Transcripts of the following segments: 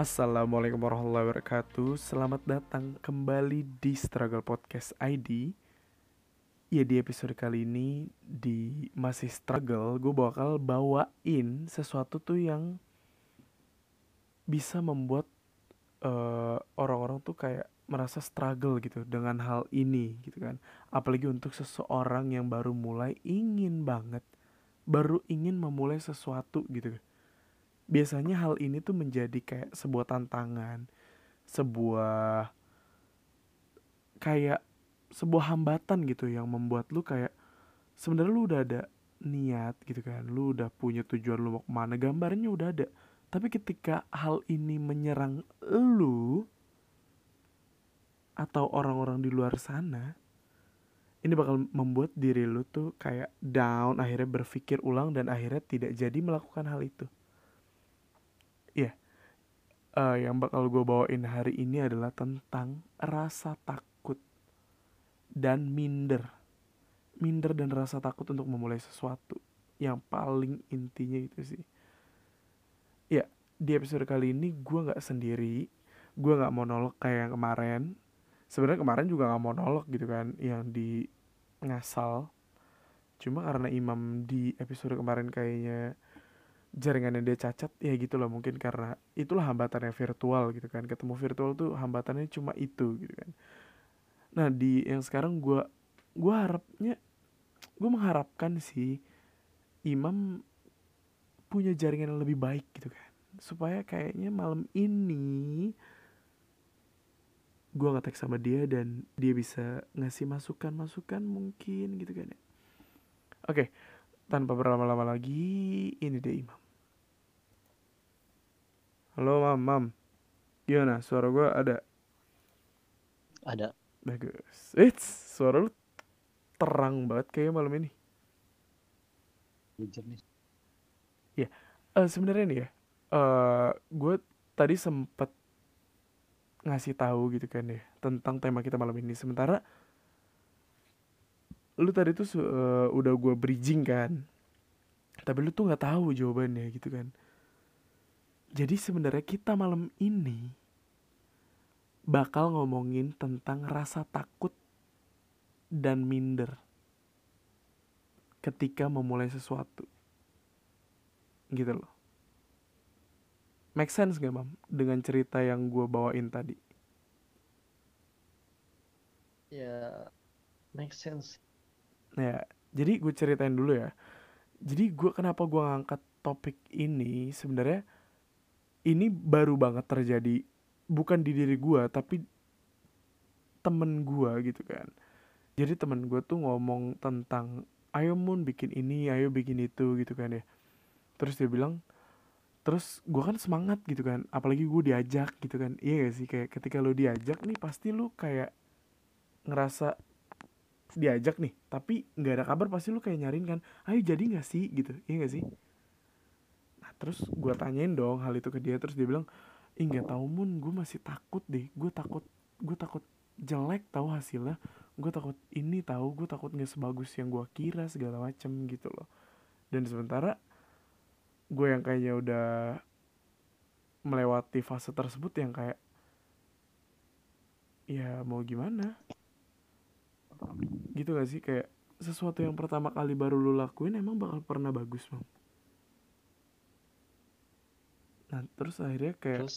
Assalamualaikum warahmatullahi wabarakatuh. Selamat datang kembali di Struggle Podcast ID Ya di episode kali ini Di masih struggle Gue bakal bawain sesuatu tuh yang Bisa membuat eh, orang-orang tuh kayak merasa struggle gitu dengan hal ini gitu kan. Apalagi untuk seseorang yang baru mulai ingin banget baru ingin memulai sesuatu gitu biasanya hal ini tuh menjadi kayak sebuah tantangan, sebuah kayak sebuah hambatan gitu yang membuat lu kayak sebenarnya lu udah ada niat gitu kan, lu udah punya tujuan lu mau ke mana, gambarnya udah ada. Tapi ketika hal ini menyerang lu atau orang-orang di luar sana, ini bakal membuat diri lu tuh kayak down, akhirnya berpikir ulang dan akhirnya tidak jadi melakukan hal itu. Uh, yang bakal gue bawain hari ini adalah tentang rasa takut dan minder. Minder dan rasa takut untuk memulai sesuatu. Yang paling intinya itu sih. Ya, di episode kali ini gue gak sendiri. Gue gak monolog kayak yang kemarin. Sebenarnya kemarin juga gak monolog gitu kan. Yang di ngasal. Cuma karena Imam di episode kemarin kayaknya jaringannya dia cacat ya gitu loh mungkin karena itulah hambatannya virtual gitu kan. Ketemu virtual tuh hambatannya cuma itu gitu kan. Nah di yang sekarang gue gue harapnya gue mengharapkan sih Imam punya jaringan yang lebih baik gitu kan. Supaya kayaknya malam ini gue ngetek sama dia dan dia bisa ngasih masukan-masukan mungkin gitu kan ya. Oke tanpa berlama-lama lagi ini dia Imam Halo mam, mam. Gimana? Suara gue ada? Ada. Bagus. It's suara lu terang banget kayak malam ini. Jernih. Ya, uh, sebenarnya nih ya, uh, gue tadi sempet ngasih tahu gitu kan ya tentang tema kita malam ini. Sementara lu tadi tuh uh, udah gue bridging kan, tapi lu tuh nggak tahu jawabannya gitu kan jadi sebenarnya kita malam ini bakal ngomongin tentang rasa takut dan minder ketika memulai sesuatu. Gitu loh. Make sense gak, Mam? Dengan cerita yang gue bawain tadi. Ya, make sense. Ya, jadi gue ceritain dulu ya. Jadi gue kenapa gue ngangkat topik ini sebenarnya ini baru banget terjadi bukan di diri gue tapi temen gue gitu kan. Jadi temen gue tuh ngomong tentang ayo mun bikin ini ayo bikin itu gitu kan ya. Terus dia bilang terus gue kan semangat gitu kan apalagi gue diajak gitu kan. Iya gak sih? Kayak ketika lo diajak nih pasti lo kayak ngerasa diajak nih tapi nggak ada kabar pasti lo kayak nyarin kan ayo jadi nggak sih? Gitu. Iya gak sih terus gue tanyain dong hal itu ke dia terus dia bilang ih nggak tahu mun. Gue masih takut deh. Gue takut gue takut jelek tahu hasilnya. Gue takut ini tahu gue takut nggak sebagus yang gue kira segala macem gitu loh. Dan sementara gue yang kayaknya udah melewati fase tersebut yang kayak ya mau gimana? Gitu gak sih? Kayak sesuatu yang pertama kali baru lu lakuin emang bakal pernah bagus bang nah terus akhirnya kayak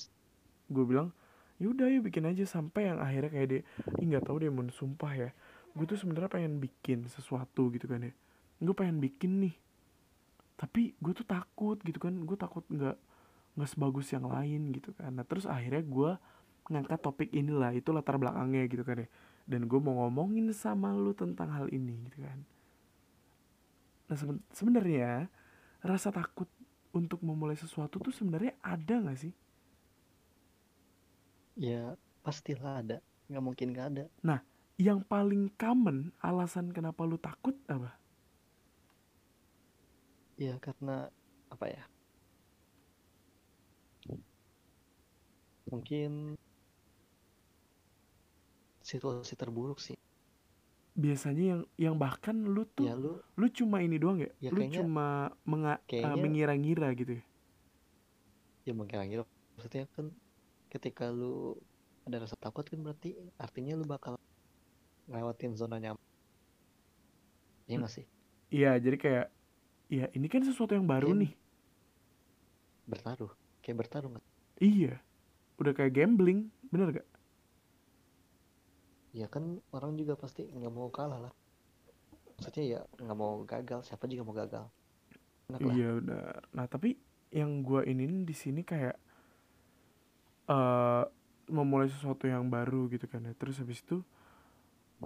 gue bilang yaudah yuk bikin aja. Sampai yang akhirnya kayak dia ih nggak tahu dia mau sumpah ya gue tuh sebenarnya pengen bikin sesuatu gitu kan ya. Gue pengen bikin nih tapi gue tuh takut gitu kan gue takut nggak nggak sebagus yang lain gitu kan. Nah terus akhirnya gue ngangkat topik inilah itu latar belakangnya gitu kan ya dan gue mau ngomongin sama lu tentang hal ini gitu kan. Nah sebenarnya rasa takut untuk memulai sesuatu tuh sebenarnya ada nggak sih? Ya pastilah ada, nggak mungkin nggak ada. Nah, yang paling common alasan kenapa lu takut apa? Ya karena apa ya? Mungkin situasi terburuk sih biasanya yang yang bahkan lu tuh ya, lu, lu cuma ini doang ya, ya lu cuma menga, uh, mengira-ngira gitu ya? Ya mengira-ngira. Maksudnya kan ketika lu ada rasa takut kan berarti artinya lu bakal ngelewatin zona nyaman. Iya gak sih? Iya jadi kayak ya ini kan sesuatu yang baru Kayak nih. Bertaruh. Kayak bertaruh nggak iya. Udah kayak gambling bener gak ya kan orang juga pasti nggak mau kalah lah maksudnya ya nggak mau gagal siapa juga mau gagal. Iya benar. Nah tapi yang gue ini di sini kayak eh memulai sesuatu yang baru gitu kan ya. Terus habis itu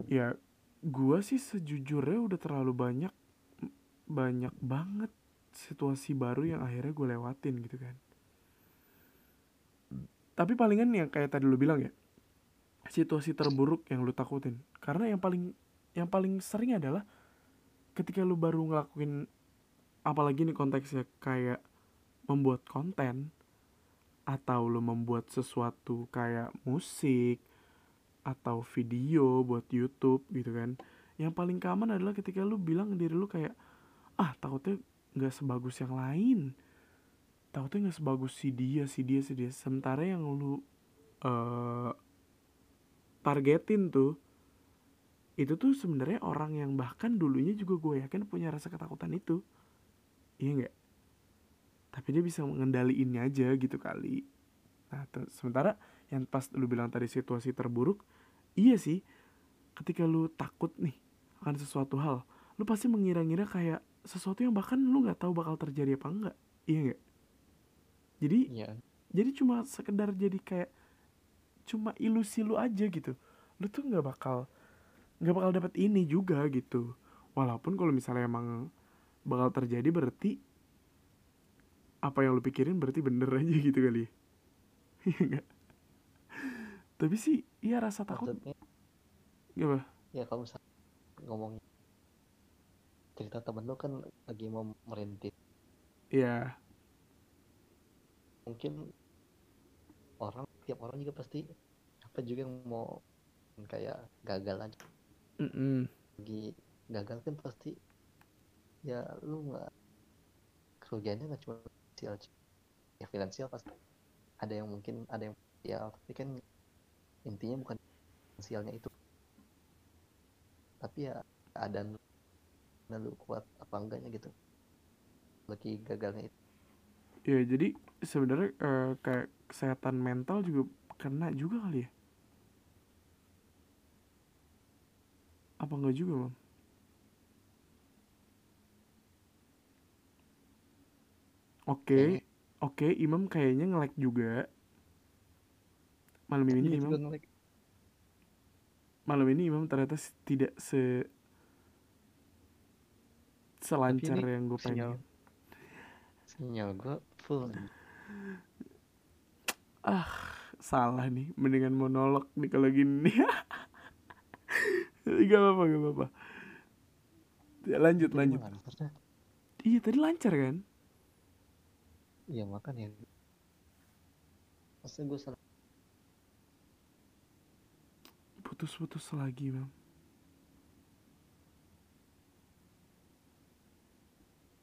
ya gue sih sejujurnya udah terlalu banyak banyak banget situasi baru yang akhirnya gue lewatin gitu kan. Tapi palingan yang kayak tadi lu bilang ya situasi terburuk yang lu takutin. Karena yang paling yang paling sering adalah ketika lu baru ngelakuin apalagi nih konteksnya kayak membuat konten atau lo membuat sesuatu kayak musik atau video buat YouTube gitu kan. Yang paling common adalah ketika lu bilang diri lu kayak ah takutnya nggak sebagus yang lain. Takutnya nggak sebagus si dia si dia si dia. Sementara yang lu eh targetin tuh itu tuh sebenarnya orang yang bahkan dulunya juga gue yakin punya rasa ketakutan itu. Iya nggak? Tapi dia bisa mengendaliinnya aja gitu kali. Nah sementara yang pas lu bilang tadi situasi terburuk iya sih ketika lu takut nih akan sesuatu hal lu pasti mengira-ngira kayak sesuatu yang bahkan lu nggak tahu bakal terjadi apa enggak iya nggak? Jadi Iya. jadi cuma sekedar jadi kayak cuma ilusi lu aja gitu. Lu tuh nggak bakal nggak bakal dapat ini juga gitu. Walaupun kalau misalnya emang bakal terjadi berarti apa yang lu pikirin berarti bener aja gitu kali ya. Iya nggak? Tapi sih iya rasa takut. Maksudnya? Gak ya kalau misalnya ngomongin cerita temen lu kan lagi mau merintis ya mungkin orang tiap orang juga pasti apa juga yang mau kayak gagal aja. Mm lagi gagal kan pasti ya lu nggak kerugiannya nggak cuma finansial ya finansial pasti ada yang mungkin ada yang ya tapi kan intinya bukan finansialnya itu. Tapi ya keadaan lu, lu kuat apa enggaknya gitu. Lagi gagalnya itu. Ya jadi sebenarnya eh, kayak kesehatan mental juga kena juga kali ya? Apa enggak juga mam oke Kayaknya. oke Imam kayaknya nge-lag juga. Malam ini Imam malam ini Imam ternyata tidak se selancar yang gue pengen. sinyal. Gua full ah salah nih mendingan monolog nih kalau gini. Gak apa-apa gak apa-apa. Ya, lanjut lanjut. lancar iya tadi lancar kan? Iya makanya. Masa gue salah. Putus-putus lagi bang.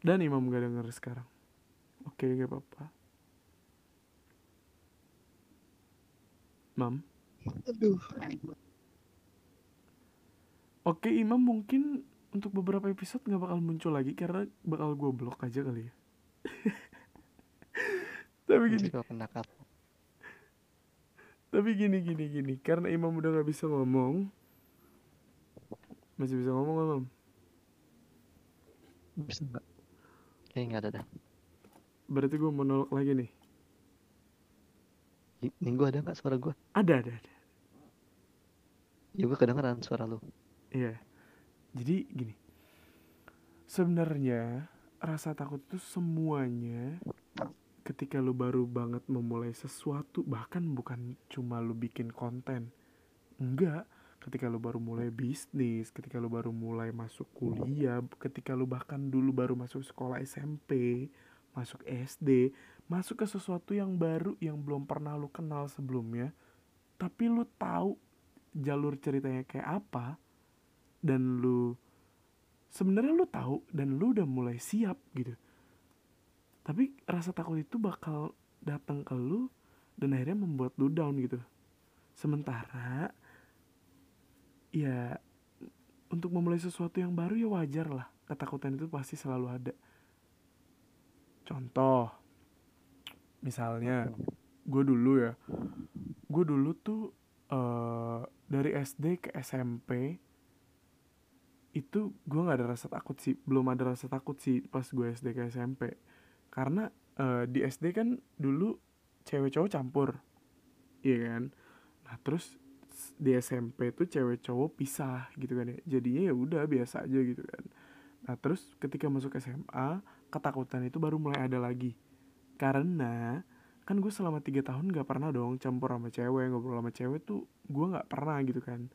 Dan Imam gak denger sekarang. Oke gak apa-apa Mam? Aduh. Oke Imam mungkin untuk beberapa episode nggak bakal muncul lagi karena bakal gue blok aja kali ya. tapi gini, tapi gini gini gini. Karena Imam udah nggak bisa ngomong, masih bisa ngomong nggak, Mam? bisa nggak kayak nggak ada dah. Berarti gue monolog lagi nih. Gue ada nggak suara gue Ada ada ada. ya gue kedengeran suara lu Iya. Jadi gini. Sebenarnya rasa takut itu semuanya ketika lu baru banget memulai sesuatu bahkan bukan cuma lu bikin konten. Enggak, ketika lu baru mulai bisnis, ketika lu baru mulai masuk kuliah, ketika lu bahkan dulu baru masuk sekolah SMP, masuk SD, masuk ke sesuatu yang baru yang belum pernah lu kenal sebelumnya, tapi lu tahu jalur ceritanya kayak apa dan lu sebenarnya lu tahu dan lu udah mulai siap gitu. Tapi rasa takut itu bakal datang ke lu dan akhirnya membuat lu down gitu. Sementara ya untuk memulai sesuatu yang baru ya wajar lah. Ketakutan itu pasti selalu ada. Contoh misalnya gue dulu ya gue dulu tuh uh, dari SD ke SMP itu gue nggak ada rasa takut sih belum ada rasa takut sih pas gue SD ke SMP karena uh, di SD kan dulu cewek cowok campur iya kan? Nah terus di SMP tuh cewek cowok pisah gitu kan ya jadinya ya udah biasa aja gitu kan. Nah terus ketika masuk SMA ketakutan itu baru mulai ada lagi karena kan gue selama tiga tahun gak pernah dong campur sama cewek ngobrol sama cewek tuh gue gak pernah gitu kan.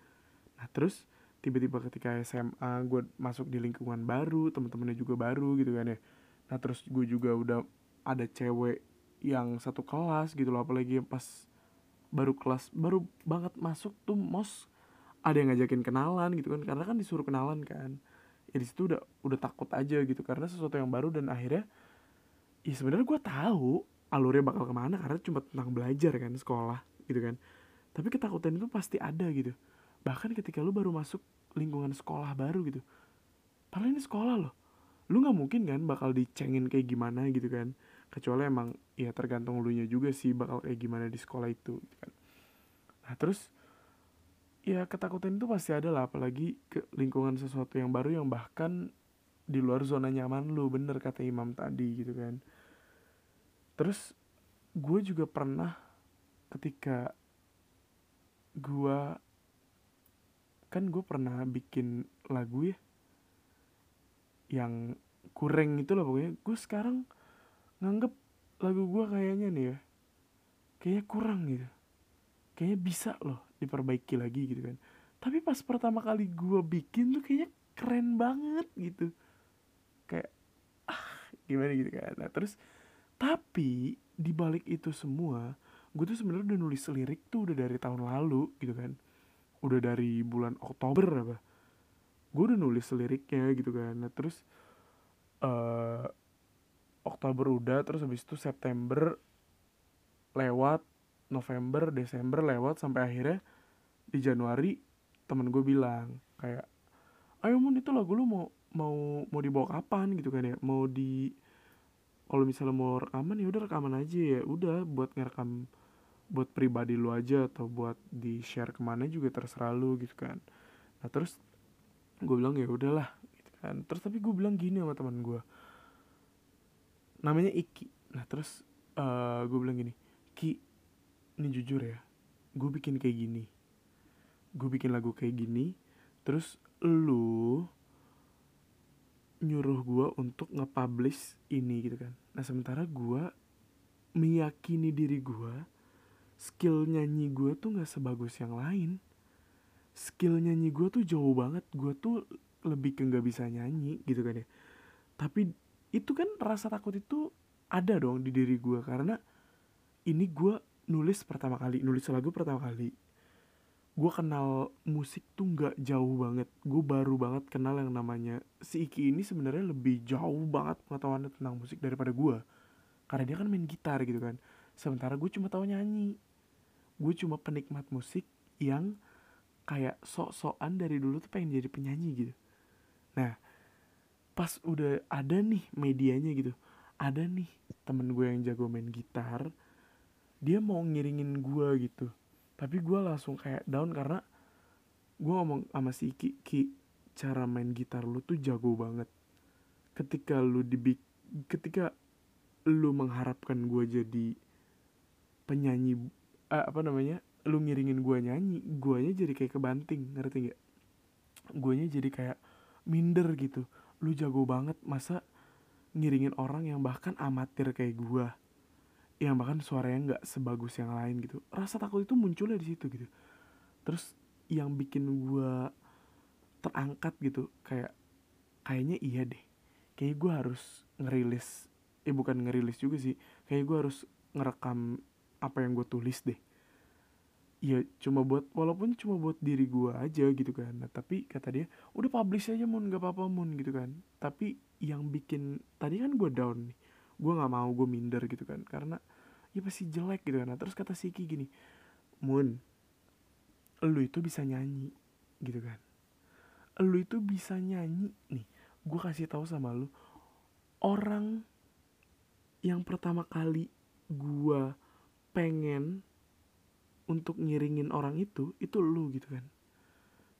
Nah terus tiba-tiba ketika SMA gue masuk di lingkungan baru teman-temannya juga baru gitu kan ya. Nah terus gue juga udah ada cewek yang satu kelas gitu loh apalagi pas baru kelas baru banget masuk tuh mos ada yang ngajakin kenalan gitu kan. Karena kan disuruh kenalan kan. Ya di situ udah udah takut aja gitu karena sesuatu yang baru dan akhirnya ya sebenarnya gue tahu alurnya bakal ke mana karena cuma tentang belajar kan sekolah gitu kan. Tapi ketakutan itu pasti ada gitu. Bahkan ketika lu baru masuk lingkungan sekolah baru gitu. Padahal ini sekolah loh. Lu nggak mungkin kan bakal dicengin kayak gimana gitu kan. Kecuali emang ya tergantung lu nya juga sih bakal kayak gimana di sekolah itu gitu kan. Nah terus ya ketakutan itu pasti ada lah apalagi ke lingkungan sesuatu yang baru yang bahkan di luar zona nyaman lu bener kata imam tadi gitu kan. Terus gue juga pernah ketika gue kan gue pernah bikin lagu ya yang kurang itu lah pokoknya. Gue sekarang nganggep lagu gue kayaknya nih ya kayaknya kurang gitu. Kayaknya bisa loh diperbaiki lagi gitu kan. Tapi pas pertama kali gue bikin tuh kayaknya keren banget gitu kayak ah gimana gitu kan. Nah terus tapi di balik itu semua gue tuh sebenarnya udah nulis lirik tuh udah dari tahun lalu gitu kan. Udah dari bulan Oktober apa. Gue udah nulis liriknya gitu kan. Nah terus uh, Oktober udah terus habis itu September lewat November Desember lewat sampai akhirnya di Januari temen gue bilang kayak ayo mun itu lagu lu mau mau mau dibawa kapan gitu kan ya? Mau di kalau misalnya mau rekaman ya udah rekaman aja ya. Udah buat ngerekam buat pribadi lu aja atau buat di share ke mana juga terserah lu gitu kan. Nah terus gue bilang ya udahlah gitu kan. Terus tapi gue bilang gini sama teman gue namanya Iki. Nah terus uh, gue bilang gini Ki ini jujur ya gue bikin kayak gini. Gue bikin lagu kayak gini terus lu nyuruh gue untuk nge-publish ini gitu kan. Nah sementara gue meyakini diri gue skill nyanyi gue tuh nggak sebagus yang lain. Skill nyanyi gue tuh jauh banget gue tuh lebih ke nggak bisa nyanyi gitu kan ya. Tapi itu kan rasa takut itu ada dong di diri gue karena ini gue nulis pertama kali nulis lagu pertama kali gue kenal musik tuh nggak jauh banget. Gue baru banget kenal yang namanya si Iki ini sebenarnya lebih jauh banget pengetahuannya tentang musik daripada gue karena dia kan main gitar gitu kan. Sementara gue cuma tahu nyanyi. Gue cuma penikmat musik yang kayak sok-sokan dari dulu tuh pengen jadi penyanyi gitu. Nah pas udah ada nih medianya gitu ada nih temen gue yang jago main gitar dia mau ngiringin gue gitu tapi gue langsung kayak down karena gue ngomong sama si Ki, Ki cara main gitar lu tuh jago banget. Ketika lu dibik ketika lu mengharapkan gue jadi penyanyi eh, apa namanya lu ngiringin gue nyanyi guanya jadi kayak kebanting ngerti gak guanya jadi kayak minder gitu. Lu jago banget masa ngiringin orang yang bahkan amatir kayak gue yang bahkan suaranya nggak sebagus yang lain gitu. Rasa takut itu munculnya di situ gitu. Terus yang bikin gue terangkat gitu kayak kayaknya iya deh. Kayak gue harus ngerilis eh bukan ngerilis juga sih. Kayak gue harus ngerekam apa yang gue tulis deh. Ya cuma buat walaupun cuma buat diri gue aja gitu kan. Nah, tapi kata dia udah publish aja mun. Nggak apa-apa mun gitu kan. Tapi yang bikin tadi kan gue down nih gue nggak mau gue minder gitu kan. Karena ya pasti jelek gitu kan. Nah, terus kata Siki gini Moon lu itu bisa nyanyi gitu kan. Lu itu bisa nyanyi nih gue kasih tahu sama lu orang yang pertama kali gue pengen untuk ngiringin orang itu itu lu gitu kan.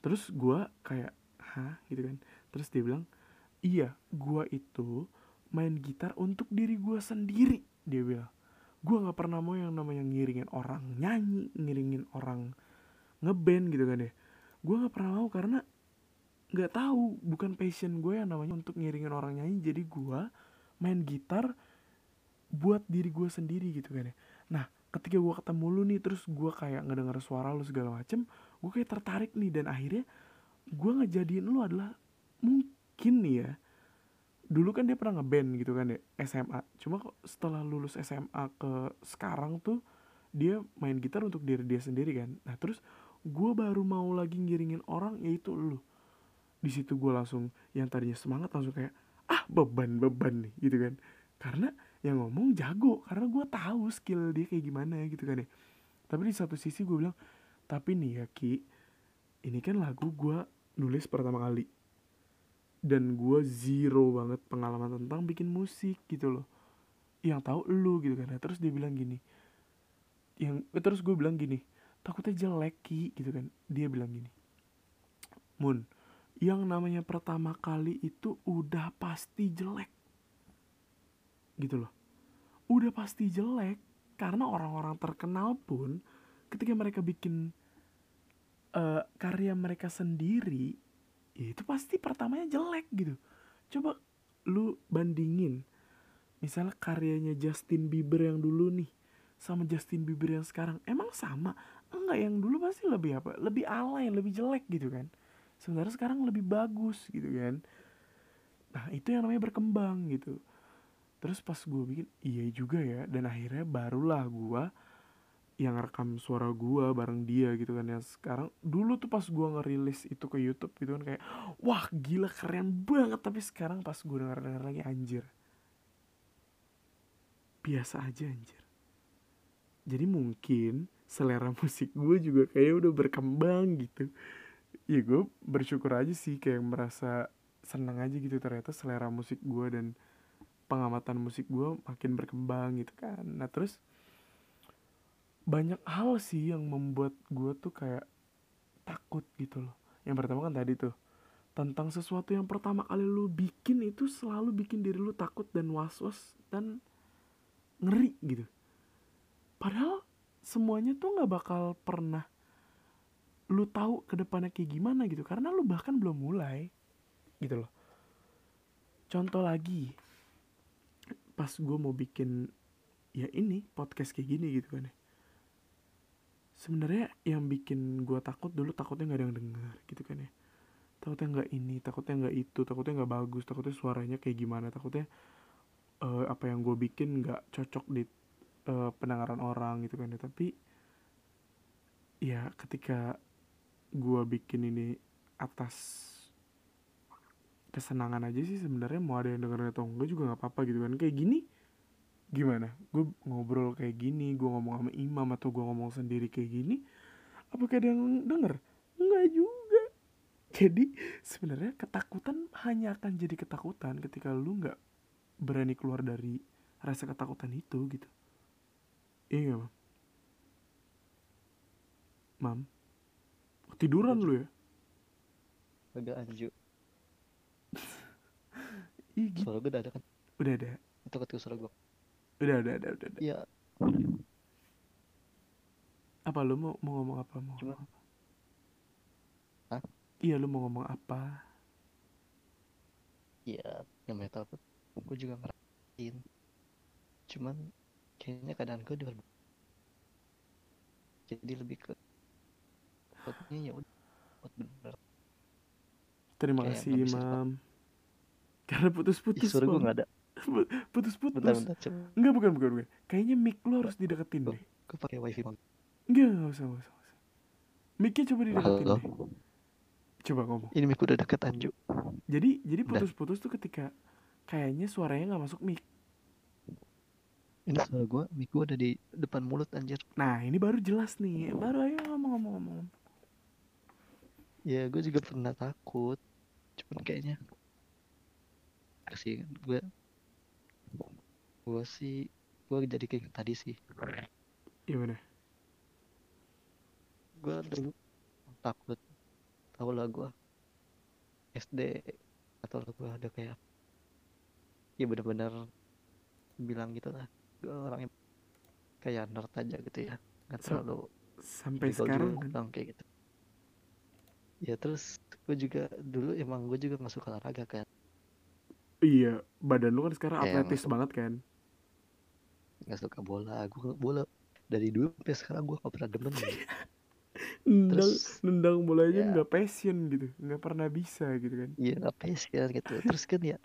Terus gue kayak hah? gitu kan. Terus dia bilang iya gue itu main gitar untuk diri gue sendiri dia bilang. Gue nggak pernah mau yang namanya ngiringin orang nyanyi ngiringin orang ngeband gitu kan deh gue nggak pernah mau karena nggak tahu bukan passion gue yang namanya untuk ngiringin orang nyanyi. Jadi gue main gitar buat diri gue sendiri gitu kan ya. Nah ketika gue ketemu lu nih terus gue kayak ngedenger suara lu segala macem gue kayak tertarik nih. Dan akhirnya gue ngejadiin lu adalah mungkin nih ya dulu kan dia pernah ngeband gitu kan ya SMA cuma kok setelah lulus SMA ke sekarang tuh dia main gitar untuk diri dia sendiri kan. Nah terus gue baru mau lagi ngiringin orang yaitu lu. Di situ gue langsung yang tadinya semangat langsung kayak ah beban beban nih gitu kan. Karena yang ngomong jago karena gue tahu skill dia kayak gimana gitu kan ya. Tapi di satu sisi gue bilang tapi nih ya Ki ini kan lagu gue nulis pertama kali dan gue zero banget pengalaman tentang bikin musik gitu loh. Yang tahu lu gitu kan. Terus dia bilang gini yang terus gue bilang gini takutnya jelek ki gitu kan. Dia bilang gini Mun yang namanya pertama kali itu udah pasti jelek. Gitu loh. Udah pasti jelek karena orang-orang terkenal pun ketika mereka bikin uh, karya mereka sendiri ya itu pasti pertamanya jelek gitu. Coba lu bandingin misalnya karyanya Justin Bieber yang dulu nih sama Justin Bieber yang sekarang emang sama? Enggak yang dulu pasti lebih apa? Lebih alay lebih jelek gitu kan. Sementara sekarang lebih bagus gitu kan. Nah itu yang namanya berkembang gitu. Terus pas gue bikin iya juga ya dan akhirnya barulah gue yang rekam suara gua bareng dia gitu kan. Ya sekarang dulu tuh pas gua ngerilis itu ke YouTube gitu kan kayak wah gila keren banget. Tapi sekarang pas gua denger denger lagi anjir. Biasa aja anjir. Jadi mungkin selera musik gue juga kayak udah berkembang gitu. Ya gue bersyukur aja sih kayak merasa senang aja gitu ternyata selera musik gue dan pengamatan musik gue makin berkembang gitu kan. Nah terus banyak hal sih yang membuat gue tuh kayak takut gitu loh. Yang pertama kan tadi tuh tentang sesuatu yang pertama kali lu bikin itu selalu bikin diri lu takut dan was-was dan ngeri gitu. Padahal semuanya tuh nggak bakal pernah lu tahu ke depannya kayak gimana gitu karena lu bahkan belum mulai gitu loh. Contoh lagi pas gue mau bikin ya ini podcast kayak gini gitu kan ya sebenarnya yang bikin gue takut dulu takutnya nggak ada yang dengar gitu kan ya. Takutnya nggak ini takutnya nggak itu takutnya nggak bagus takutnya suaranya kayak gimana takutnya uh, apa yang gue bikin nggak cocok di uh, pendengaran orang gitu kan ya. Tapi ya ketika gue bikin ini atas kesenangan aja sih sebenarnya mau ada yang dengerin atau enggak juga nggak apa-apa gitu kan. Kayak gini gimana? Gue ngobrol kayak gini gue ngomong sama imam atau gue ngomong sendiri kayak gini apa kayak ada yang denger? Nggak juga. Jadi sebenarnya ketakutan hanya akan jadi ketakutan ketika lu nggak berani keluar dari rasa ketakutan itu gitu. Iya gak, mam? Mam tiduran lu ya? Udah anju. Ih, gitu. suara gue udah ada kan? Udah ada. Itu ketika suara gue udah udah udah udah, udah. iya. Apa lu mau mau ngomong apa? Mau Cuma- ngomong apa? Hah? iya lu mau ngomong apa? Iya yang metal tuh gue juga ngerasain cuman kayaknya keadaan gue udah jadi lebih ke takutnya ya udah bener. Terima Kayak kasih imam. Karena putus-putus suara gue nggak ada putus-putus. Enggak bukan bukan bukan. Kayaknya mic lu harus dideketin deh. gue pakai wifi bang. Enggak enggak usah enggak usah, usah. micnya coba dideketin halo deh. Coba ngomong. Ini mic udah deket anju. Jadi jadi putus-putus tuh ketika kayaknya suaranya nggak masuk mic. Ini suara gue mic gue ada di depan mulut anjir. Nah, ini baru jelas nih. Baru ayo ngomong-ngomong. ya gue juga pernah takut. Cuman kayaknya sih gue gue sih gue jadi kayak tadi sih Gimana? gue dulu takut tau lah gue SD atau lah gue ada kayak ya bener-bener bilang gitu lah gue orangnya kayak nerd aja gitu ya nggak terlalu Sampai sekarang kan? kayak gitu ya terus gue juga dulu emang gue juga nggak suka olahraga kan Iya, badan lu kan sekarang atletis banget kan? Nggak suka bola gue bola dari dulu sampai sekarang gue nggak pernah demen gitu. Nendang, terus nendang bola aja ya. nggak passion gitu, nggak pernah bisa gitu kan? Iya nggak passion gitu. Terus kan ya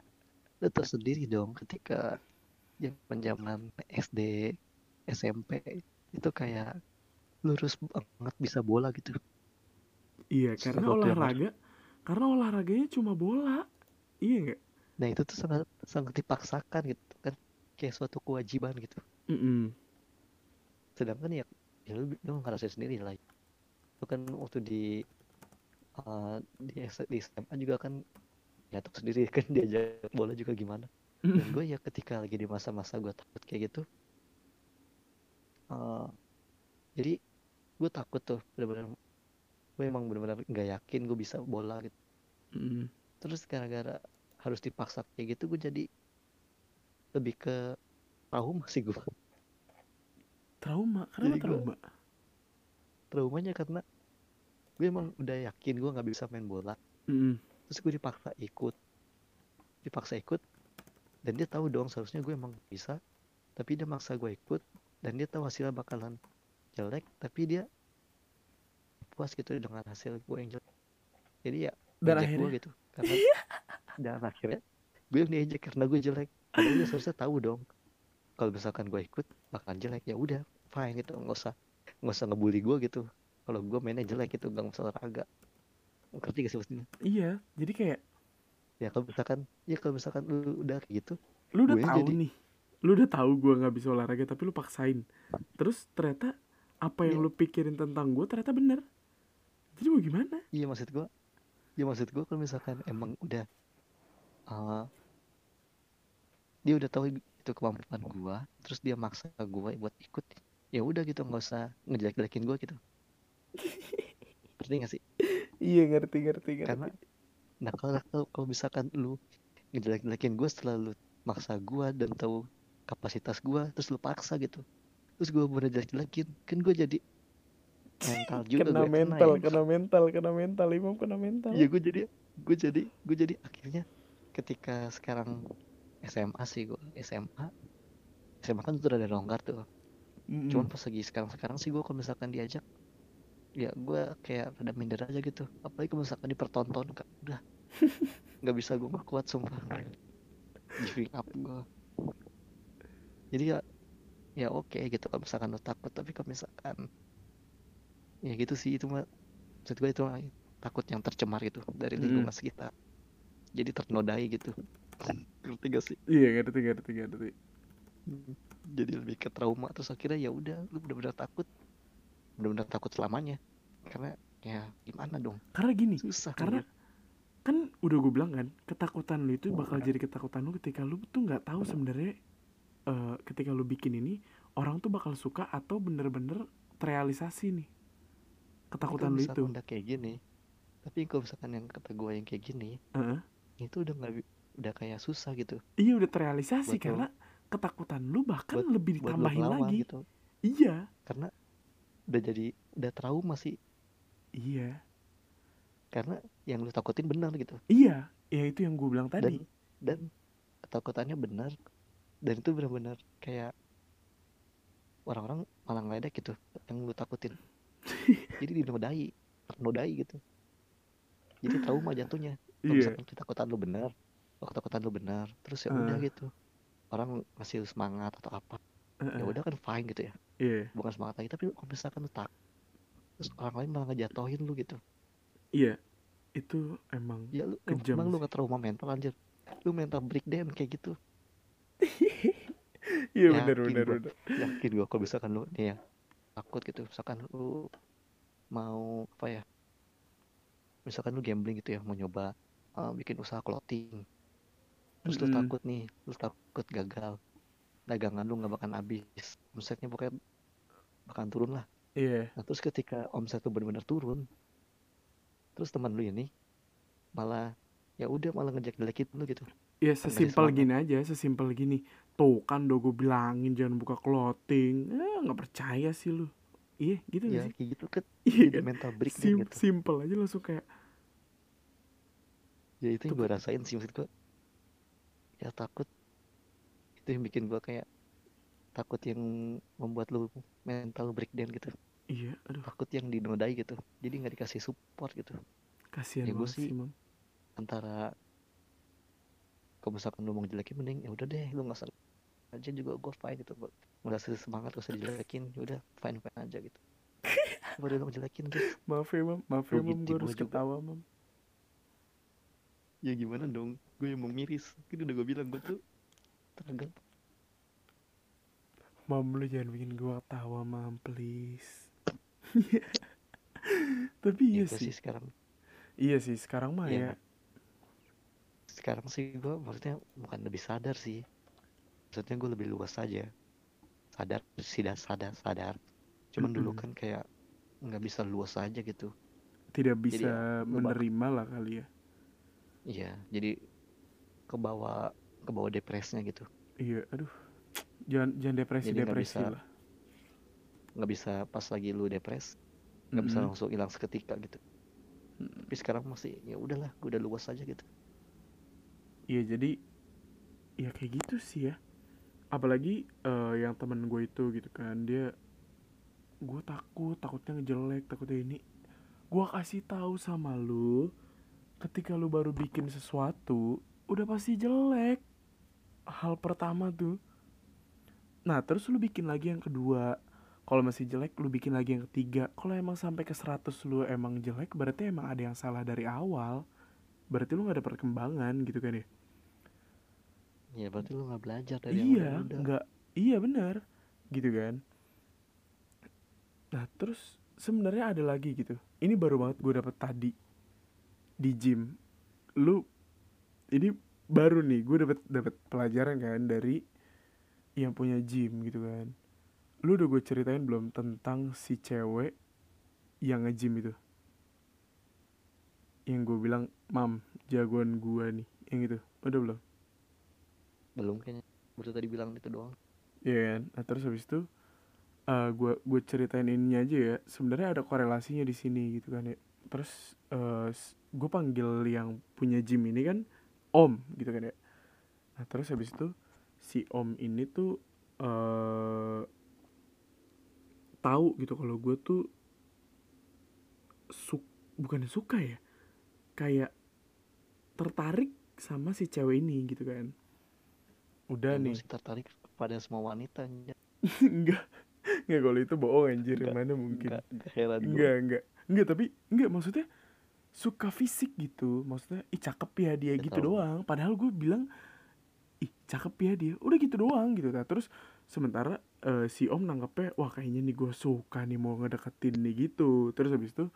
lu tau sendiri dong ketika zaman zaman SD, SMP itu kayak lurus banget bisa bola gitu. Iya, karena olahraga, karena olahraganya cuma bola. Iya nggak? Nah itu tuh sangat sangat dipaksakan gitu kayak suatu kewajiban gitu. Mm-mm. Sedangkan ya ya lu, lu ngerasain sendiri lah. Lu kan waktu di uh, di, di SMA juga kan ya tau sendiri kan diajak bola juga gimana. dan gue ya ketika lagi di masa-masa gue takut kayak gitu eh, jadi gue takut tuh bener-bener gue emang bener-bener nggak yakin gue bisa bola gitu Mm-mm. terus gara-gara harus dipaksa kayak gitu gue jadi lebih ke trauma sih gue Trauma, kenapa Jadi gua- trauma? traumanya karena gue emang udah yakin gue nggak bisa main bola. Mm-mm. terus gue dipaksa ikut. Dipaksa ikut dan dia tahu dong seharusnya gue emang bisa. Tapi dia maksa gue ikut dan dia tahu hasilnya bakalan jelek tapi dia puas gitu dengan hasil gue yang jelek. Jadi ya Dan ngejek gue akhirnya, gitu. Karena dan akhirnya gue yang diejek karena gue jelek dia seharusnya tahu dong kalau misalkan gue ikut bakalan jelek ya udah fine gitu nggak usah nggak usah ngebully gue gitu kalau gue mainnya jelek gitu gak usah olahraga ngerti gak sih maksudnya iya. Jadi kayak ya kalau misalkan ya kalau misalkan lu udah kayak gitu lu udah tahu jadi nih, lu udah tahu gue nggak bisa olahraga tapi lu paksain. Terus ternyata apa yang ya lu pikirin tentang gue ternyata bener. Jadi mau gimana? iya maksud gue ya maksud gue kalau misalkan emang udah uh, dia udah tahu itu kemampuan gue terus dia maksa gue buat ikut. Ya udah gitu nggak usah ngejelek-jelekin gue gitu. Ngerti gak sih? Iya ngerti ngerti karena nah kalau kalau- misalkan lu ngejelek-jelekin gue setelah lu maksa gue dan tahu kapasitas gue terus lu paksa gitu terus gue bener jelek-jelekin kan gue jadi mental juga Kena gue kena mental, ya. kena mental, kena mental, Imam kena mental. Iya gue jadi gue jadi gue jadi akhirnya ketika sekarang SMA sih gue SMA SMA kan udah ada longgar tuh. Cuman Mm-mm. pas lagi sekarang sekarang sih gue kalau misalkan diajak ya gue kayak rada minder aja gitu. Apalagi kalau misalkan dipertontonkan udah. Nggak bisa gue kuat sumpah. Giving up gue jadi ya ya oke gitu kalau misalkan lo takut. Tapi kalau misalkan ya gitu sih. Itu mah maksud gue itu mah takut yang tercemar gitu dari lingkungan sekitar. Jadi ternodai gitu ngerti gak sih Iya ngerti ngerti ngerti. Jadi lebih ke trauma terus akhirnya ya udah lu benar-benar takut benar-benar takut selamanya karena ya gimana dong Karena gini, susah karena anjir. kan udah gue bilang kan ketakutan lu itu bakal jadi ketakutan lu ketika lu tuh nggak tahu sebenarnya eh, ketika lu bikin ini orang tuh bakal suka atau bener-bener terrealisasi nih ketakutan lu itu udah kayak gini tapi kalau misalkan yang kata gue yang kayak gini Heeh. itu udah nggak udah kayak susah gitu. Iya udah terrealisasi buat lo karena ketakutan lu bahkan buat lebih buat lo ditambahin ngelawan lagi. gitu. Iya. Karena udah jadi udah trauma sih. Iya. Karena yang lu takutin benar gitu. Iya ya itu yang gue bilang dan tadi. Dan ketakutannya benar dan itu benar-benar kayak orang-orang malah ngeledek gitu yang lu takutin. Jadi dinodai ternodai gitu. Jadi trauma jatuhnya. Kalau iya. misalkan ketakutan lu benar kalau ketakutan lu benar. Terus ya udah Eh, gitu. Orang ngasih lu semangat atau apa eh, ya eh, udah kan fine gitu ya. Iya. Bukan semangat lagi tapi kalau misalkan lu tak terus orang lain malah ngejatohin lu gitu. Iya itu emang ya lu kejam emang lu nggak trauma mental anjir. Lu mental breakdown kayak gitu. Iya gua. bener. Yakin gua kalau misalkan lu nih ya takut gitu. Misalkan lu mau apa ya misalkan lu gambling gitu ya mau nyoba uh, bikin usaha clothing terus lu Mm-mm. takut nih lu takut gagal. Dagangan lu nggak bakalan habis. Omsetnya pokoknya bakalan turun lah. Iya. Nah terus ketika omset lu benar-benar turun terus teman lu ini malah ya udah malah ngejek jelekin lu gitu. Ya kan ngasih sesimpel gini aja sesimpel gini. Tuh kan udah gue bilangin jangan buka clothing. Eh nggak percaya sih lu. Iya gitu ya sih? kayak gitu kan. Iya kan? mental breakdown Sim gitu. simple aja langsung kayak ya itu yang tuh gue rasain sih maksud gue ya takut. Itu yang bikin gue kayak takut yang membuat lu mental breakdown gitu. Iya aduh. Takut yang dinodai gitu. Jadi nggak dikasih support gitu. Kasihan ya gue sih mam antara kalau misalkan lu mau jelekin mending ya udah deh lu nggak usah aja juga gue fine gitu. Nggak usah semangat gak usah dijelekin ya udah fine fine aja gitu. Baru lu ngejelekin gitu maaf ya mam maaf ya mam gitu gue harus gua juga. ketawa mam ya gimana dong? Gue yang mau miris. Kan udah gue bilang gue tuh teragak mam lu jangan bikin gue ketawa mam please. Tapi ya iya sih. sih sekarang. Iya sih sekarang mah ya ya. Sekarang sih gue maksudnya bukan lebih sadar sih. Maksudnya gue lebih luas aja. Sadar tidak sadar sadar. Cuman dulu kan kayak nggak bisa luas aja gitu. Tidak ya bisa bak menerima lah kali ya iya jadi kebawa kebawa depresnya gitu. Iya aduh. Jangan jangan depresi jadi depresi bisa lah. nggak bisa pas lagi lu depres nggak bisa Mm-mm. langsung hilang seketika gitu. Mm. tapi sekarang masih ya udahlah gue udah luas aja gitu. Iya jadi ya kayak gitu sih ya. Apalagi eh, yang temen gue itu gitu kan dia gue takut takutnya ngejelek takutnya ini. Gue kasih tahu sama lu ketika lu baru bikin sesuatu udah pasti jelek. Hal pertama tuh. Nah terus lu bikin lagi yang kedua. Kalau masih jelek lu bikin lagi yang ketiga. Kalau emang sampai ke 100 lu emang jelek berarti emang ada yang salah dari awal. Berarti lu gak ada perkembangan gitu kan ya? Ya berarti lu nggak belajar dari yang iya udah-udah nggak. Iya benar. Gitu kan? Nah terus sebenarnya ada lagi gitu. Ini baru banget gue dapet tadi di gym. Lu ini baru nih gue dapet dapet pelajaran kan dari yang punya gym gitu kan. Lu udah gue ceritain belum tentang si cewek yang nge-gym itu? Yang gue bilang mam jagoan gue nih yang itu. Udah belum? Belum kayaknya. Baru tadi bilang itu doang. Iya kan? Nah terus habis itu eh gue gue ceritain ininya aja ya. Sebenarnya ada korelasinya di sini gitu kan ya. Terus eh gue panggil yang punya gym ini kan om gitu kan ya. Nah terus habis itu si om ini tuh eh tahu gitu kalau gue tuh su bukan suka ya kayak tertarik sama si cewek ini gitu kan. Udah gue nih. tertarik pada semua wanita enggak. Enggak kalau itu bohong anjir. Enggak. Mana mungkin? Enggak enggak heran gue enggak enggak. Enggak tapi enggak maksudnya suka fisik gitu. Maksudnya ih cakep ya dia gitu tahu doang. Padahal gue bilang ih cakep ya dia. Udah gitu doang gitu nah terus sementara eh, si om nanggepnya wah kayaknya nih gue suka nih mau ngedeketin nih gitu. Terus habis itu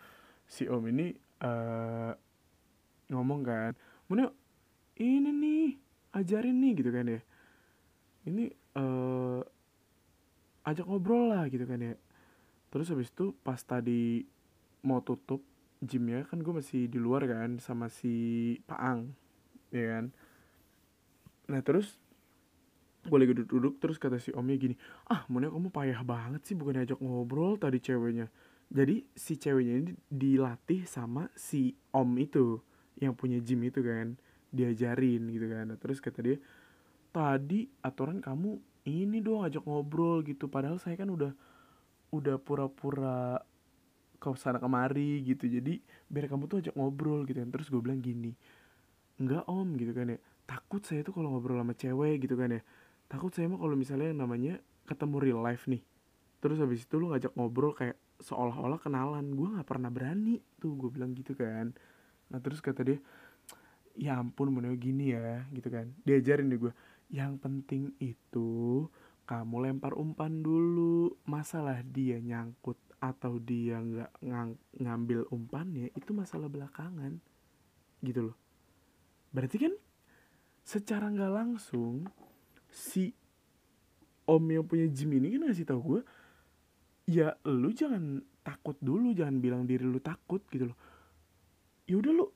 si om ini eh ngomong kan mana ini nih ajarin nih gitu kan ya. Ini eh ajak ngobrol lah gitu kan ya. Terus habis itu pas tadi mau tutup gymnya kan gue masih di luar kan sama si Paang ya kan? Nah terus gue lagi duduk-duduk terus kata si omnya gini ah Monia kamu payah banget sih bukan ajak ngobrol tadi ceweknya. Jadi si ceweknya ini dilatih sama si om itu yang punya gym itu kan diajarin gitu kan. Nah, terus kata dia tadi aturan kamu ini dong ajak ngobrol gitu padahal saya kan udah udah pura-pura ke sana kemari gitu. Jadi biar kamu tuh ajak ngobrol gitu kan. Terus gue bilang gini enggak om gitu kan ya. Takut saya tuh kalau ngobrol sama cewek gitu kan ya. Takut saya mah kalau misalnya yang namanya ketemu real life nih. Terus habis itu lu ngajak ngobrol kayak seolah-olah kenalan. Gue nggak pernah berani tuh gue bilang gitu kan. Nah terus kata dia ya ampun mau gini ya gitu kan. Diajarin deh gue yang penting itu kamu lempar umpan dulu. Masalah dia nyangkut atau dia nggak ngang- ngambil umpannya itu masalah belakangan. Gitu loh. Berarti kan secara nggak langsung si om yang punya gym ini kan ngasih tau gue ya lu jangan takut dulu jangan bilang diri lu takut gitu loh. Ya udah lu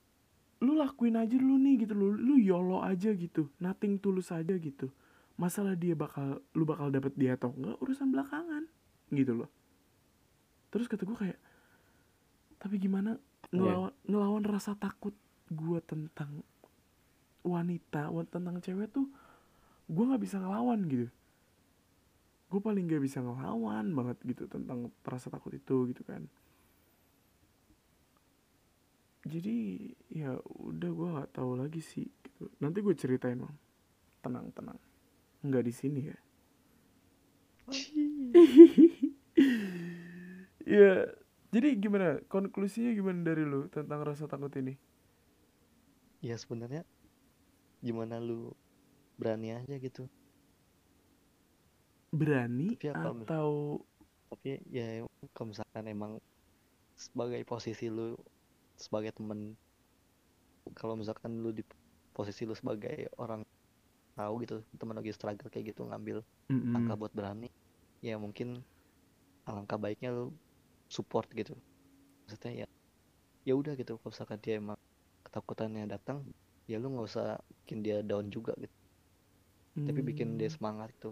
lu lakuin aja dulu nih gitu loh. Lu yolo aja gitu. Nothing tulus aja gitu. Masalah dia bakal lu bakal dapet dia atau enggak urusan belakangan gitu loh terus kata gue kayak tapi gimana ngelawan ngelawan rasa takut gue tentang wanita wa- tentang cewek tuh gue nggak bisa ngelawan gitu. Gue paling gak bisa ngelawan banget gitu tentang rasa takut itu gitu kan. Jadi ya udah gue nggak tahu lagi sih gitu. Nanti gue ceritain bang tenang tenang. Nggak di sini ya ya jadi gimana? Konklusinya gimana dari lu tentang rasa takut ini? Ya sebenarnya gimana lu berani aja gitu. Berani Tapi ya atau tapi ya kalau misalkan emang sebagai posisi lu sebagai temen kalau misalkan lu di posisi lu sebagai orang tahu gitu temen lagi struggle kayak gitu ngambil Mm-mm. langkah buat berani ya mungkin alangkah baiknya lu support gitu. Maksudnya ya ya udah gitu. Kalau misalkan dia emang ketakutannya datang ya lu nggak usah bikin dia down juga gitu. Tapi bikin dia Hmm. semangat gitu.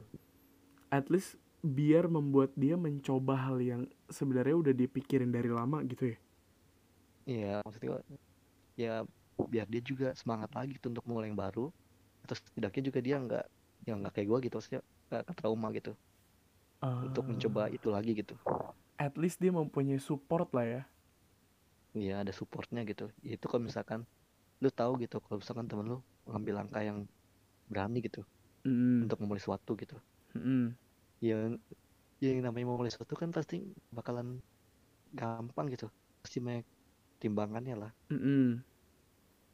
At least biar membuat dia mencoba hal yang sebenarnya udah dipikirin dari lama gitu ya? Iya, maksudnya ya biar dia juga semangat lagi tuh untuk mulai yang baru. Atau setidaknya juga dia nggak ya nggak kayak gua gitu, maksudnya nggak trauma gitu. Untuk mencoba Ah, itu lagi gitu. At least dia mempunyai support lah ya Iya, ada supportnya gitu. Ya, itu kalau misalkan lu tahu gitu, kalau misalkan temen lu ngambil langkah yang berani gitu Mm-mm. untuk memulai sesuatu gitu. Mm-mm. Ya, ya yang namanya memulai sesuatu kan pasti bakalan gampang gitu. Pasti banyak timbangannya lah. Mm-mm.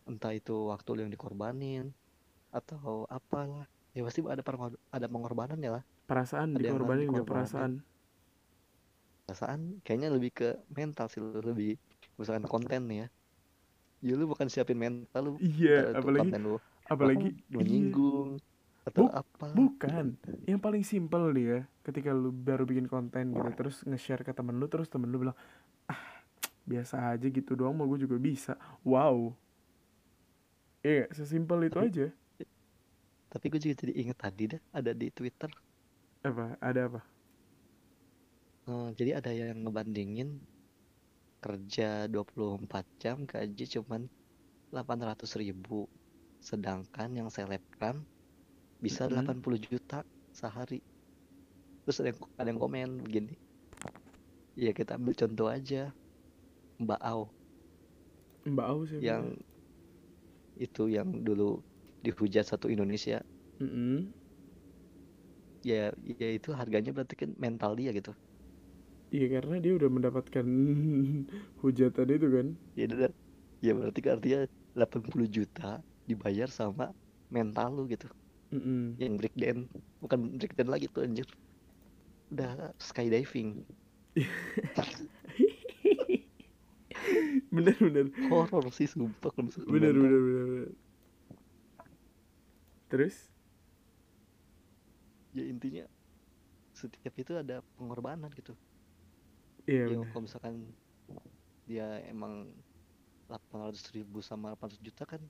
Entah itu waktu lu yang dikorbanin atau apalah. Ya pasti ada ada pengorbanannya lah. perasaan Ada yang dikorbanin. perasaan perasaan kayaknya lebih ke mental sih lu lebih misalkan konten nih ya. Ya lu bukan siapin mental lu iya apalagi konten lu. apalagi apa, iya. menyinggung atau Bu- apa bukan. Yang paling simpel nih ya ketika lu baru bikin konten gitu terus nge-share ke temen lu terus temen lu bilang ah biasa aja gitu doang mau gue juga bisa. Wow. Iya nggak? sesimpel itu aja. tapi gue juga jadi inget tadi deh ada di Twitter. Apa? Ada apa Eh, jadi ada yang ngebandingin kerja 24 jam gaji cuman 800 ribu. Sedangkan yang selebgram bisa Mm-mm. 80 juta sehari. Terus ada yang, ada yang komen begini ya kita ambil contoh aja Mbak Au. Mbak Au siapa? Yang itu yang dulu dihujat satu Indonesia. Mm-mm. ya ya itu harganya berarti kan mental dia gitu iya karena dia udah mendapatkan hujatan itu kan. Ya udah ya berarti artinya 80 juta dibayar sama mental lu gitu. Mm-mm. yang breakdance bukan breakdance lagi tuh anjir. Udah skydiving. Bener bener. Horor sih sumpah kalau bener bener bener. Terus? Ya intinya setiap itu ada pengorbanan gitu iya ya bener. kalau misalkan dia emang 800 ribu sama 800 juta kan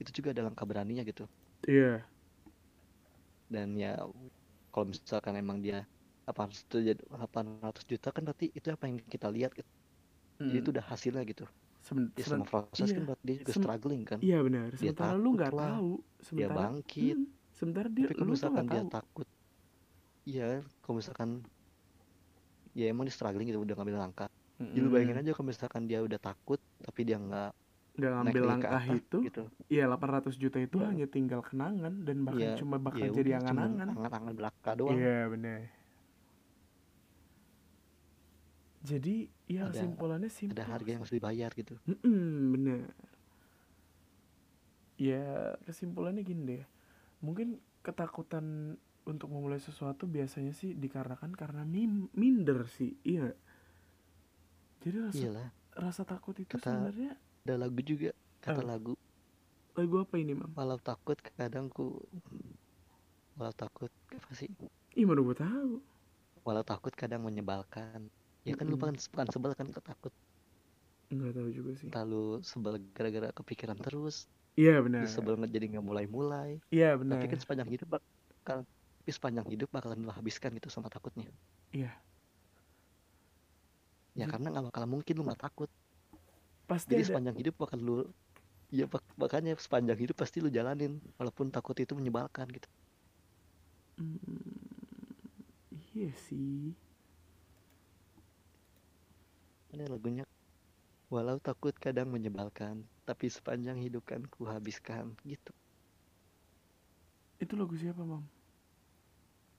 itu juga ada langkah beraninya gitu. Iya. Dan ya kalau misalkan emang dia 800 itu jadi 800 juta kan berarti itu apa yang kita lihat gitu. jadi itu udah hasilnya gitu. Seben- ya semua proses kan iya. berarti dia juga Sem- struggling kan. iya benar dia sementara lu nggak tahu. Dia sementara bangkit. Mm, sementara dia tapi kalau lu misalkan dia tahu. takut iya kalau misalkan ya emang dia struggling gitu udah ngambil langkah. Ya lu bayangin aja kalau misalkan dia udah takut tapi dia nggak naik ngambil langkah atas itu gitu. iya 800 juta itu ya hanya tinggal kenangan dan bahkan ya cuma bakal ya jadi udah angan-angan. angan-angan belaka doang. Iya benar jadi ya ada kesimpulannya ada simpel harga yang harus dibayar gitu. Mm-mm, bener. Ya kesimpulannya gini deh. Mungkin ketakutan untuk memulai sesuatu biasanya sih dikarenakan karena mim minder sih iya jadi rasa iyalah. rasa takut itu Kata- sebenarnya ada lagu juga kata Apa? lagu. Lagu apa ini mam? Walau takut kadang ku walau takut apa sih? Ih mana gue tahu. Walau takut kadang menyebalkan. Ya kan lu Mm-mm. bukan bukan sebel kan ketakut nggak tahu juga sih. Terlalu sebel gara-gara kepikiran terus. Iya benar. Sebel jadi nggak mulai-mulai. Iya benar tapi kan sepanjang hidup bakal tapi sepanjang hidup bakalan lu habiskan gitu sama takutnya. Iya. Ya Jadi- karena nggak bakal mungkin lu nggak takut. Pasti jadi ada sepanjang hidup bakal lu ya bak- makanya sepanjang hidup pasti lu jalanin walaupun takut itu menyebalkan gitu. Hmm, iya sih. Ini lagunya walau takut kadang menyebalkan tapi sepanjang hidup kan ku habiskan gitu. Itu lagu siapa mam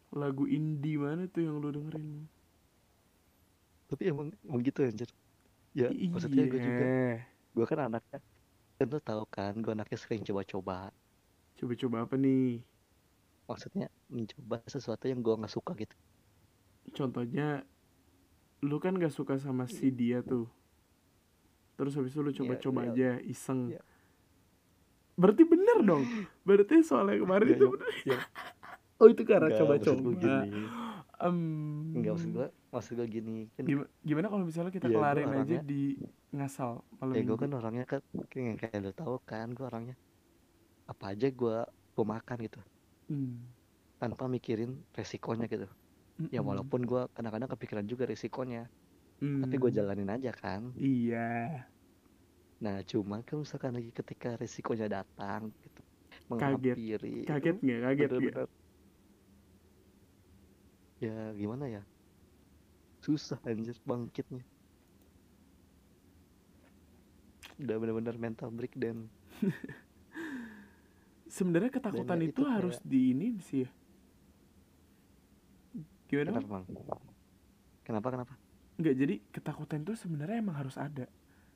lagu indie mana tuh yang lu dengerin? Tapi emang emang gitu anjir. Ya maksudnya gue juga iya. gue kan anaknya kan tahu kan gue anaknya sering coba-coba. Coba-coba apa nih? Maksudnya mencoba sesuatu yang gue nggak suka gitu. Contohnya lu kan gak suka sama si dia tuh. Terus habis itu lu coba-coba iya. aja iseng. Iya. berarti bener dong. Berarti soalnya kemarin Iya, itu iya. bener. Iya. Oh itu karena Nggak, coba-coba. gue gini. Em, Enggak maksud gue maksud gue gini kan gimana, gimana kalau misalnya kita gua kelarin aja di ngasal malam ya gue minggu? kan orangnya kan kayak kayak lo tau kan gue orangnya apa aja gue gue makan gitu. Hmm, tanpa mikirin resikonya gitu. Ya mm-mm. walaupun gue kadang-kadang kepikiran juga resikonya tapi Hmm, gue jalanin aja kan. Iya. Nah cuma kan misalkan lagi ketika resikonya datang gitu Kaget. menghampiri kaget nggak? Kaget nggak? bener-bener ya gimana ya? Susah anjir bangkitnya. Udah bener-bener mental breakdown. Sebenarnya ketakutan itu itu harus kayak- di ini sih. Ya gimana kenapa bang? Kenapa kenapa? Nggak, jadi ketakutan itu sebenarnya emang harus ada.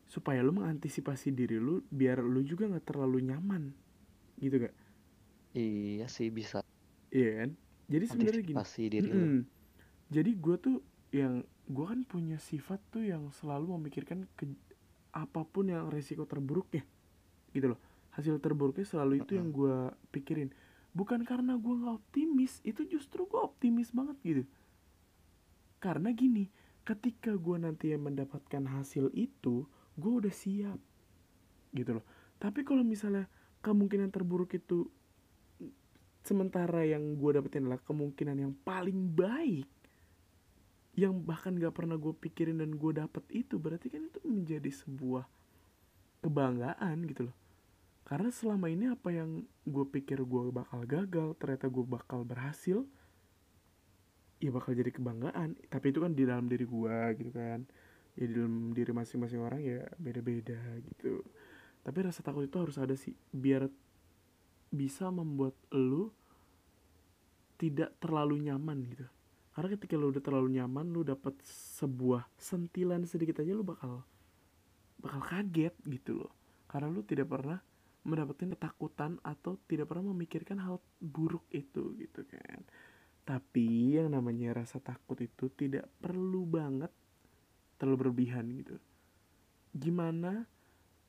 Supaya lu mengantisipasi diri lu biar lu juga nggak terlalu nyaman. Gitu gak? iya sih bisa. Iya kan? Jadi sebenarnya gini. diri Mm-mm. Jadi gue tuh yang gue kan punya sifat tuh yang selalu memikirkan ke apa pun yang resiko terburuknya, gitu loh. Hasil terburuknya selalu itu yang gue pikirin. Bukan karena gue nggak optimis, itu justru gue optimis banget gitu. Karena gini, ketika gue nanti yang mendapatkan hasil itu, gue udah siap, gitu loh. Tapi kalau misalnya kemungkinan terburuk itu sementara yang gue dapetin adalah kemungkinan yang paling baik yang bahkan gak pernah gue pikirin dan gue dapet itu berarti kan itu menjadi sebuah kebanggaan gitu loh. Karena selama ini apa yang gue pikir gue bakal gagal ternyata gue bakal berhasil ya bakal jadi kebanggaan. Tapi itu kan di dalam diri gue gitu kan. Ya di dalam diri masing-masing orang ya beda-beda gitu. Tapi rasa takut itu harus ada sih biar bisa membuat lu tidak terlalu nyaman gitu. Karena ketika lu udah terlalu nyaman lu dapat sebuah sentilan sedikit aja lu bakal bakal kaget gitu loh. Karena lu tidak pernah mendapatkan ketakutan atau tidak pernah memikirkan hal buruk itu gitu kan. Tapi yang namanya rasa takut itu tidak perlu banget terlalu berlebihan gitu. Gimana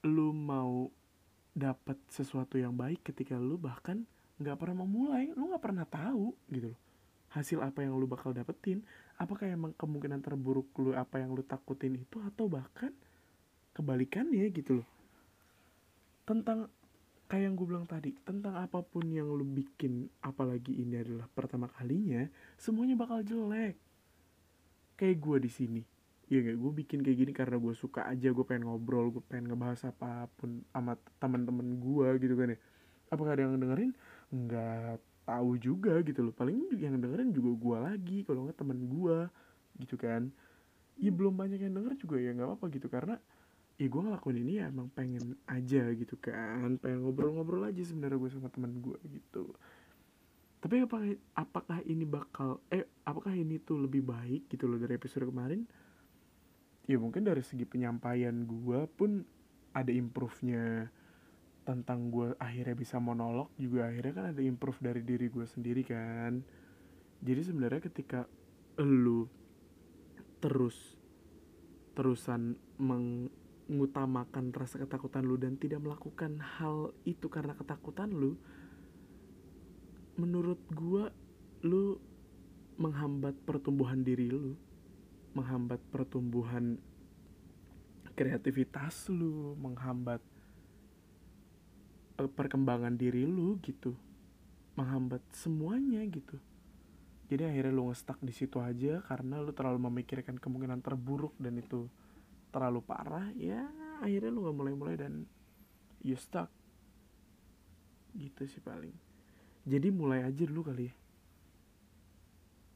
lu mau dapat sesuatu yang baik ketika lu bahkan nggak pernah memulai lu nggak pernah tahu gitu loh. Hasil apa yang lu bakal dapetin? Apakah emang kemungkinan terburuk lu apa yang lu takutin itu atau bahkan kebalikannya gitu loh. Tentang kayak yang gue bilang tadi tentang apa pun yang lu bikin apalagi ini adalah pertama kalinya semuanya bakal jelek. Kayak gue di sini ya gak gue bikin kayak gini karena gue suka aja gue pengen ngobrol gue pengen ngebahas apa pun sama teman-teman gue gitu kan ya. Apakah ada yang dengerin? Nggak tahu juga gitu loh. Paling yang dengerin juga gue lagi kalau nggak teman gue gitu kan. Ya belum banyak yang denger juga ya nggak apa-apa gitu karena ya gue ngelakuin ini ya emang pengen aja gitu kan. Pengen ngobrol-ngobrol aja sebenarnya gue sama teman gue gitu. Tapi apakah apakah ini bakal eh apakah ini tuh lebih baik gitu loh dari episode kemarin ya mungkin dari segi penyampaian gue pun ada improve-nya tentang gue akhirnya bisa monolog juga akhirnya kan ada improve dari diri gue sendiri kan. Jadi sebenarnya ketika lu terus terusan mengutamakan rasa ketakutan lu dan tidak melakukan hal itu karena ketakutan lu menurut gua lu menghambat pertumbuhan diri lu menghambat pertumbuhan kreativitas lu menghambat eh, perkembangan diri lu gitu. Menghambat semuanya gitu. Jadi akhirnya lu ngestak di situ aja karena lu terlalu memikirkan kemungkinan terburuk dan itu terlalu parah ya akhirnya lu nggak mulai-mulai dan you stuck. Gitu sih paling. Jadi mulai aja dulu kali ya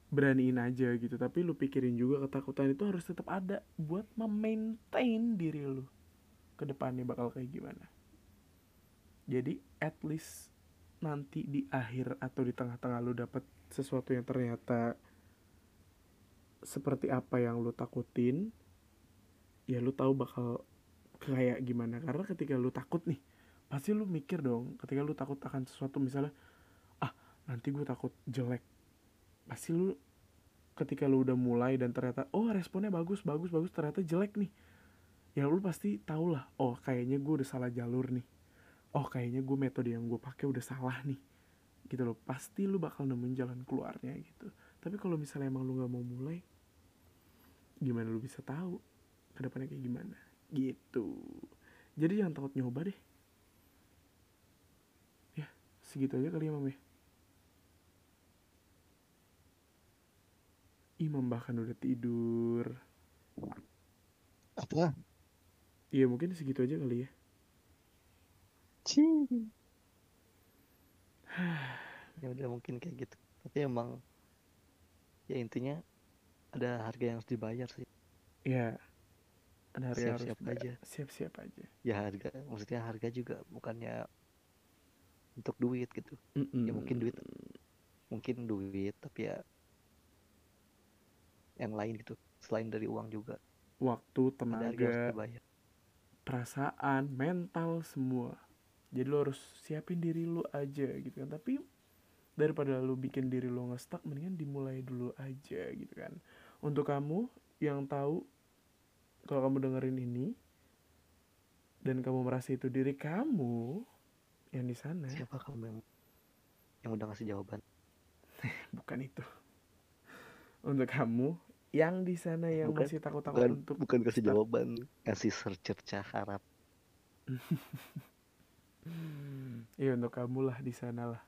beraniin aja gitu. Tapi lu pikirin juga ketakutan itu harus tetap ada buat memaintain diri lu ke depannya bakal kayak gimana. Jadi at least nanti di akhir atau di tengah-tengah lu dapet sesuatu yang ternyata seperti apa yang lu takutin ya lu tahu bakal kayak gimana. Karena ketika lu takut nih pasti lu mikir dong ketika lu takut akan sesuatu misalnya ah nanti gue takut jelek pasti lu ketika lu udah mulai dan ternyata oh responnya bagus bagus bagus ternyata jelek nih. Ya lu pasti tau lah oh kayaknya gue udah salah jalur nih. Oh kayaknya gue metode yang gue pakai udah salah nih. Gitu loh pasti lu bakal nemuin jalan keluarnya gitu. Tapi kalau misalnya emang lu nggak mau mulai gimana lu bisa tahu ke depannya kayak gimana? Gitu. Jadi jangan takut nyoba deh. Ya segitu aja kali ya mam ya Imam bahkan udah tidur. Apa? Iya mungkin segitu aja kali ya. Cing. ya udah mungkin kayak gitu. Tapi emang ya intinya ada harga yang harus dibayar sih. Iya. Ada harga yang harus Siap-siap dibayar. aja. Siap-siap aja. Ya harga, maksudnya harga juga bukannya untuk duit gitu. Mm-mm. Ya mungkin duit, mungkin duit, tapi ya yang lain gitu. Selain dari uang juga Waktu, tenaga, perasaan, mental semua. Jadi lo harus siapin diri lo aja gitu kan. Tapi daripada lo bikin diri lo ngestak, mendingan dimulai dulu aja gitu kan. Untuk kamu yang tahu kalau kamu dengerin ini dan kamu merasa itu diri kamu yang di sana, Siapa kamu yang yang udah ngasih jawaban? bukan itu. Untuk kamu yang di sana yang Bukan- masih takut-takut Bukan, untuk bukan kasih start. jawaban, kasih secercah harap. Iya untuk kamu lah di sana lah.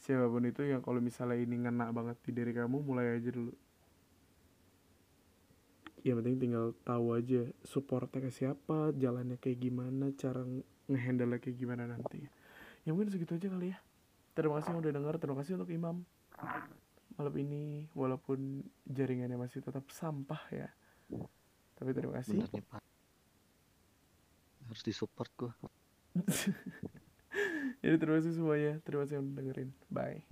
Siapa pun itu yang kalau misalnya ini ngena banget di diri kamu, mulai aja dulu. Yang penting tinggal tahu aja supportnya ke siapa, jalannya kayak gimana, cara ngehandle kayak gimana nanti. Ya mungkin segitu aja kali ya. Terima kasih yang udah denger, terima kasih untuk Imam. Malam ini walaupun jaringannya masih tetap sampah ya. Tapi terima kasih. Bener nih Pak. Harus disupport gua. Jadi terima kasih semuanya. Terima kasih yang dengerin. Bye.